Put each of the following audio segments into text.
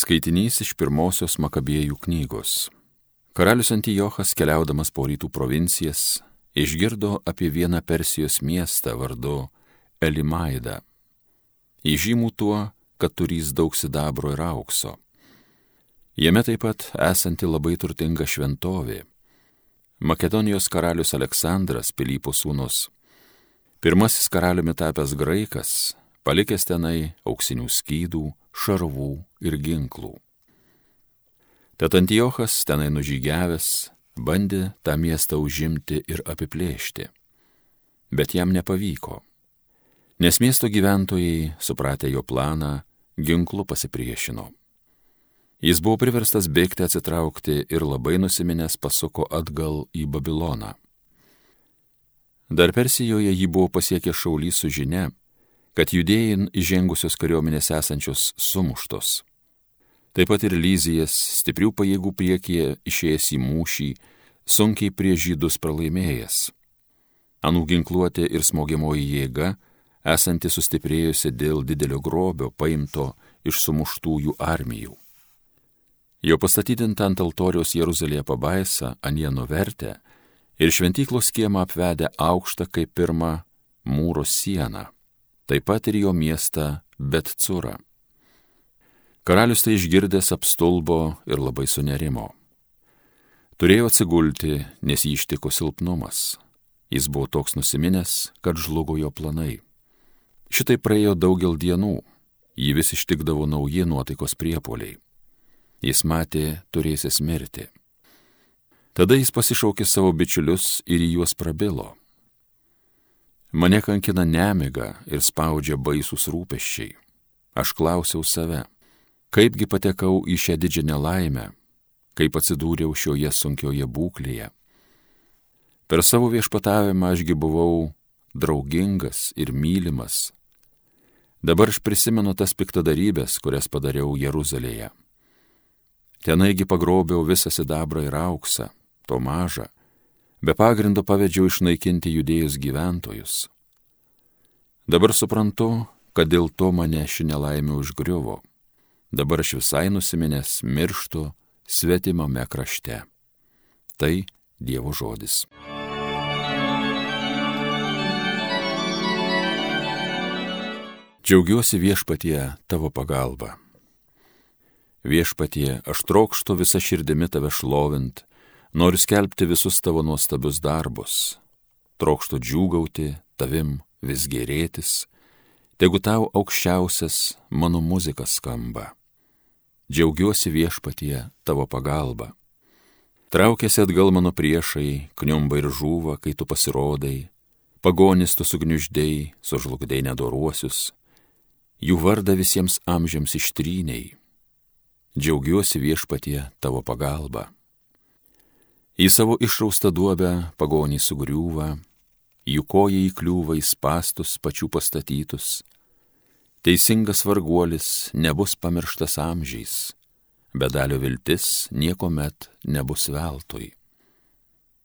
Skaitinys iš pirmosios Makabėjų knygos. Karalius Antijochas keliaudamas po rytų provincijas išgirdo apie vieną Persijos miestą vardu Elimaidą. Įžymų tuo, kad turys daug sidabro ir aukso. Jame taip pat esanti labai turtinga šventovė. Makedonijos karalius Aleksandras Pilypo sūnus. Pirmasis karaliumi tapęs graikas, palikęs tenai auksinių skydų, šarvų ir ginklų. Tad Antiochas tenai nužygiavęs bandė tą miestą užimti ir apiplėšti. Bet jam nepavyko, nes miesto gyventojai, supratę jo planą, ginklu pasipriešino. Jis buvo priverstas bėgti atsitraukti ir labai nusiminęs pasuko atgal į Babiloną. Dar Persijoje jį buvo pasiekę šaulys su žinia, kad judėjin įžengusios kariuomenės esančios sumuštos. Taip pat ir Lyzijas, stiprių pajėgų priekyje išėjęs į mūšį, sunkiai prie žydus pralaimėjęs. Anų ginkluotė ir smogiamoji jėga, esanti sustiprėjusi dėl didelio grobio paimto iš sumuštųjų armijų. Jo pastatydinta ant altoriaus Jeruzalėje pabaisa, anie nuvertę ir šventyklos kiemą apvedę aukštą kaip pirmą mūro sieną taip pat ir jo miestą Betcurą. Karalius tai išgirdęs apstulbo ir labai sunerimo. Turėjo atsigulti, nes jį ištiko silpnumas. Jis buvo toks nusiminęs, kad žlugo jo planai. Šitai praėjo daugel dienų, jį vis ištikdavo nauji nuotaikos priepoliai. Jis matė turėsis mirti. Tada jis pasišaukė savo bičiulius ir į juos prabilo. Mane kankina nemiga ir spaudžia baisus rūpeščiai. Aš klausiau save, kaipgi patekau į šią didžią nelaimę, kaip atsidūriau šioje sunkioje būklėje. Per savo viešpatavimą ašgi buvau draugingas ir mylimas. Dabar aš prisimenu tas piktadarybės, kurias padariau Jeruzalėje. Tenaigi pagrobiau visą sidabrą ir auksą, to mažą, be pagrindo pavedžiau išnaikinti judėjus gyventojus. Dabar suprantu, kad dėl to mane ši nelaimė užgriuvo. Dabar aš visai nusiminęs mirštu svetimame krašte. Tai Dievo žodis. Džiaugiuosi viešpatie tavo pagalba. Viešpatie, aš trokštų visą širdimi tave šlovint Noriu skelbti visus tavo nuostabius darbus, trokštų džiūgauti, tavim vis gerėtis, tegu tau aukščiausias mano muzika skamba. Džiaugiuosi viešpatie tavo pagalba. Traukėsi atgal mano priešai, kniumba ir žūva, kai tu pasirodai, pagonis tu sugniuždėjai, sužlugdėjai nedoruosius, jų vardą visiems amžiams ištryniai. Džiaugiuosi viešpatie tavo pagalba. Į savo išraustą duobę pagonį sugriūva, jų koja įkliūva į spastus pačių pastatytus. Teisingas varguolis nebus pamirštas amžiais, bedalio viltis nieko met nebus veltui.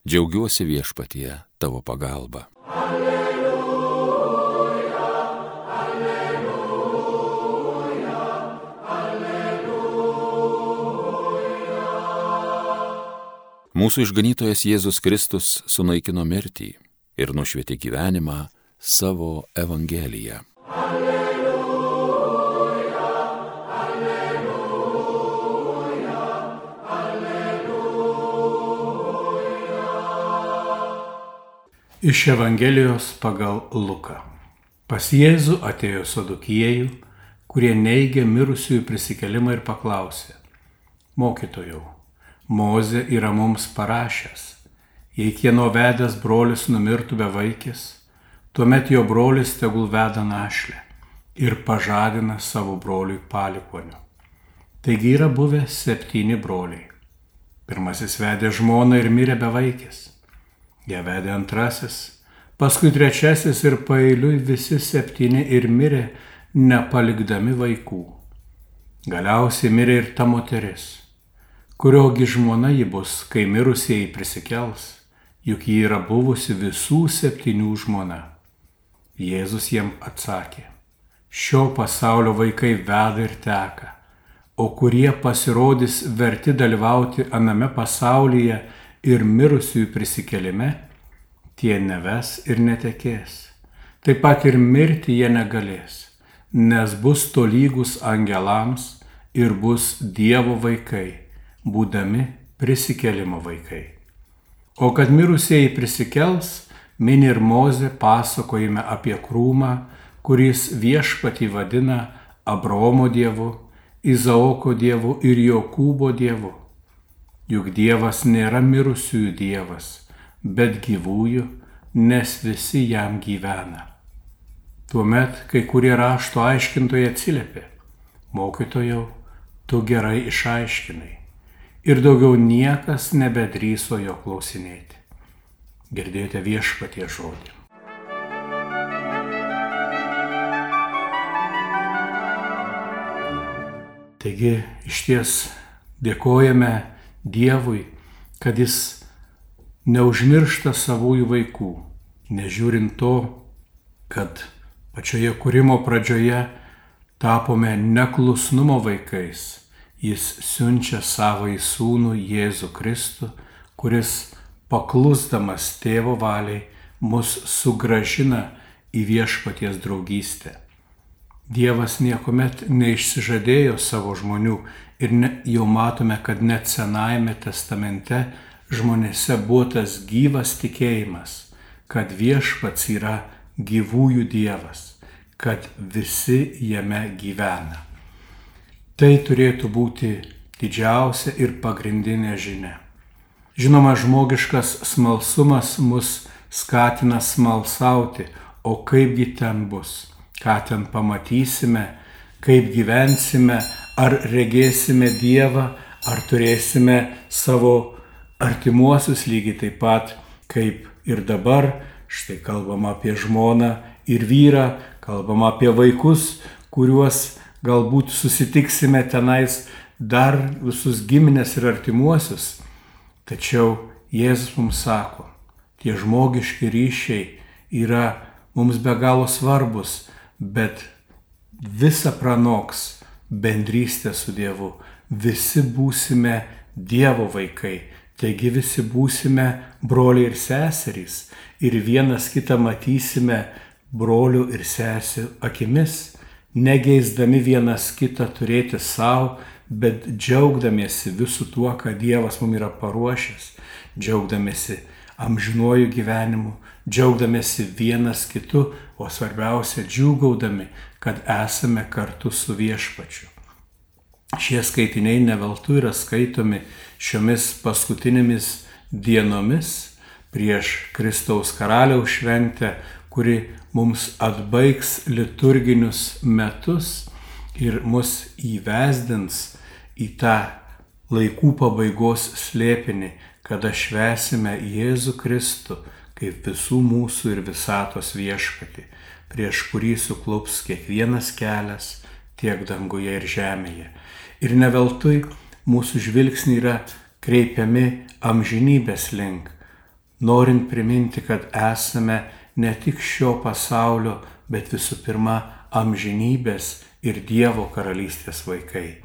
Džiaugiuosi viešpatie tavo pagalba. Alleluja. Mūsų išganytojas Jėzus Kristus sunaikino mirtį ir nušvietė gyvenimą savo Evangeliją. Alleluja, alleluja, alleluja. Iš Evangelijos pagal Luką. Pas Jėzų atėjo sadukiejų, kurie neigė mirusiųjų prisikelimą ir paklausė, mokytojau Moze yra mums parašęs, jei kieno vedęs brolis numirtų be vaikis, tuomet jo brolis tegul veda našlę ir pažadina savo broliui palikoniu. Taigi yra buvę septyni broliai. Pirmasis vedė žmoną ir mirė be vaikis. Ją vedė antrasis, paskui trečiasis ir pailiui visi septyni ir mirė, nepalikdami vaikų. Galiausiai mirė ir ta moteris kuriogi žmona ji bus, kai mirusieji prisikels, juk ji yra buvusi visų septynių žmona. Jėzus jiem atsakė, šio pasaulio vaikai veda ir teka, o kurie pasirodys verti dalyvauti aname pasaulyje ir mirusiųjų prisikelime, tie neves ir netekės. Taip pat ir mirti jie negalės, nes bus tolygus angelams ir bus Dievo vaikai, būdami prisikelimo vaikai. O kad mirusieji prisikels, mini ir Moze pasakojime apie krūmą, kuris viešpatį vadina Abraomo dievu, Izaoko dievu ir Jokūbo dievu. Juk Dievas nėra mirusiųjų Dievas, bet gyvųjų, nes visi jam gyvena. Tuomet kai kurie rašto aiškintojai atsiliepė, mokytojau, tu gerai išaiškinai. Ir daugiau niekas nebedryso jo klausinėti. Girdėjote viešpatie žodį. Taigi iš ties dėkojame Dievui, kad Jis neužmiršta savųjų vaikų, nežiūrint to, kad pačioje kūrimo pradžioje tapome neklusnumo vaikais. Jis siunčia savo į sūnų Jėzų Kristų, kuris paklusdamas tėvo valiai mus sugražina į viešpaties draugystę. Dievas niekuomet neišsižadėjo savo žmonių ir ne, jau matome, kad net Senajame testamente žmonėse buvo tas gyvas tikėjimas, kad viešpats yra gyvųjų Dievas, kad visi jame gyvena. Tai turėtų būti didžiausia ir pagrindinė žinia. Žinoma, žmogiškas smalsumas mus skatina smalsauti, o kaipgi ten bus, ką ten pamatysime, kaip gyvensime, ar regėsime Dievą, ar turėsime savo artimuosius lygiai taip pat kaip ir dabar. Štai kalbam apie žmoną ir vyrą, kalbam apie vaikus, kuriuos galbūt susitiksime tenais dar visus giminės ir artimuosius. Tačiau Jėzus mums sako, tie žmogiški ryšiai yra mums be galo svarbus, bet visa pranoks bendrystė su Dievu. Visi būsime Dievo vaikai, taigi visi būsime broliai ir seserys ir vienas kitą matysime brolių ir sesijų akimis, negeisdami vienas kitą turėti savo, bet džiaugdamiesi visų tuo, ką Dievas mums yra paruošęs, džiaugdamiesi amžinuoju gyvenimu, džiaugdamėsi vienas kitu, o svarbiausia džiūgaudami, kad esame kartu su viešpačiu. Šie skaitiniai neveltui yra skaitomi šiomis paskutinėmis dienomis prieš Kristaus karaliaus šventę, kuri mums atbaigs liturginius metus ir mus įvesdins į tą laikų pabaigos slėpinį, kada švesime Jėzų Kristų kaip visų mūsų ir visatos viešpati, prieš kurį suklups kiekvienas kelias tiek danguje ir žemėje. Ir neveltui mūsų žvilgsniai yra kreipiami amžinybės link, norint priminti, kad esame ne tik šio pasaulio, bet visų pirma amžinybės ir Dievo karalystės vaikai.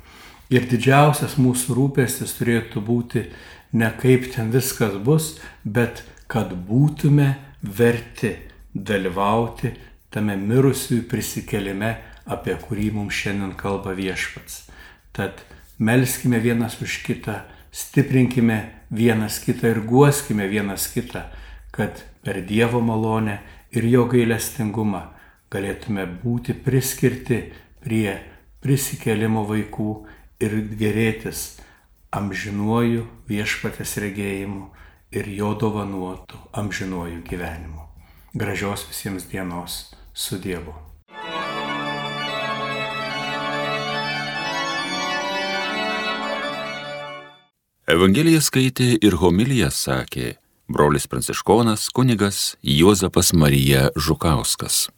Ir didžiausias mūsų rūpestis turėtų būti ne kaip ten viskas bus, bet kad būtume verti dalyvauti tame mirusiųjų prisikelime, apie kurį mums šiandien kalba viešpats. Tad melskime vienas už kitą, stiprinkime vienas kitą ir guoskime vienas kitą, kad per Dievo malonę ir jo gailestingumą galėtume būti priskirti prie prisikelimo vaikų ir gerėtis amžinuoju viešpatės regėjimu ir jo dovanuotų amžinuoju gyvenimu. Gražios visiems dienos su Dievu. Evangeliją skaitė ir homiliją sakė brolis pranciškonas kunigas Juozapas Marija Žukauskas.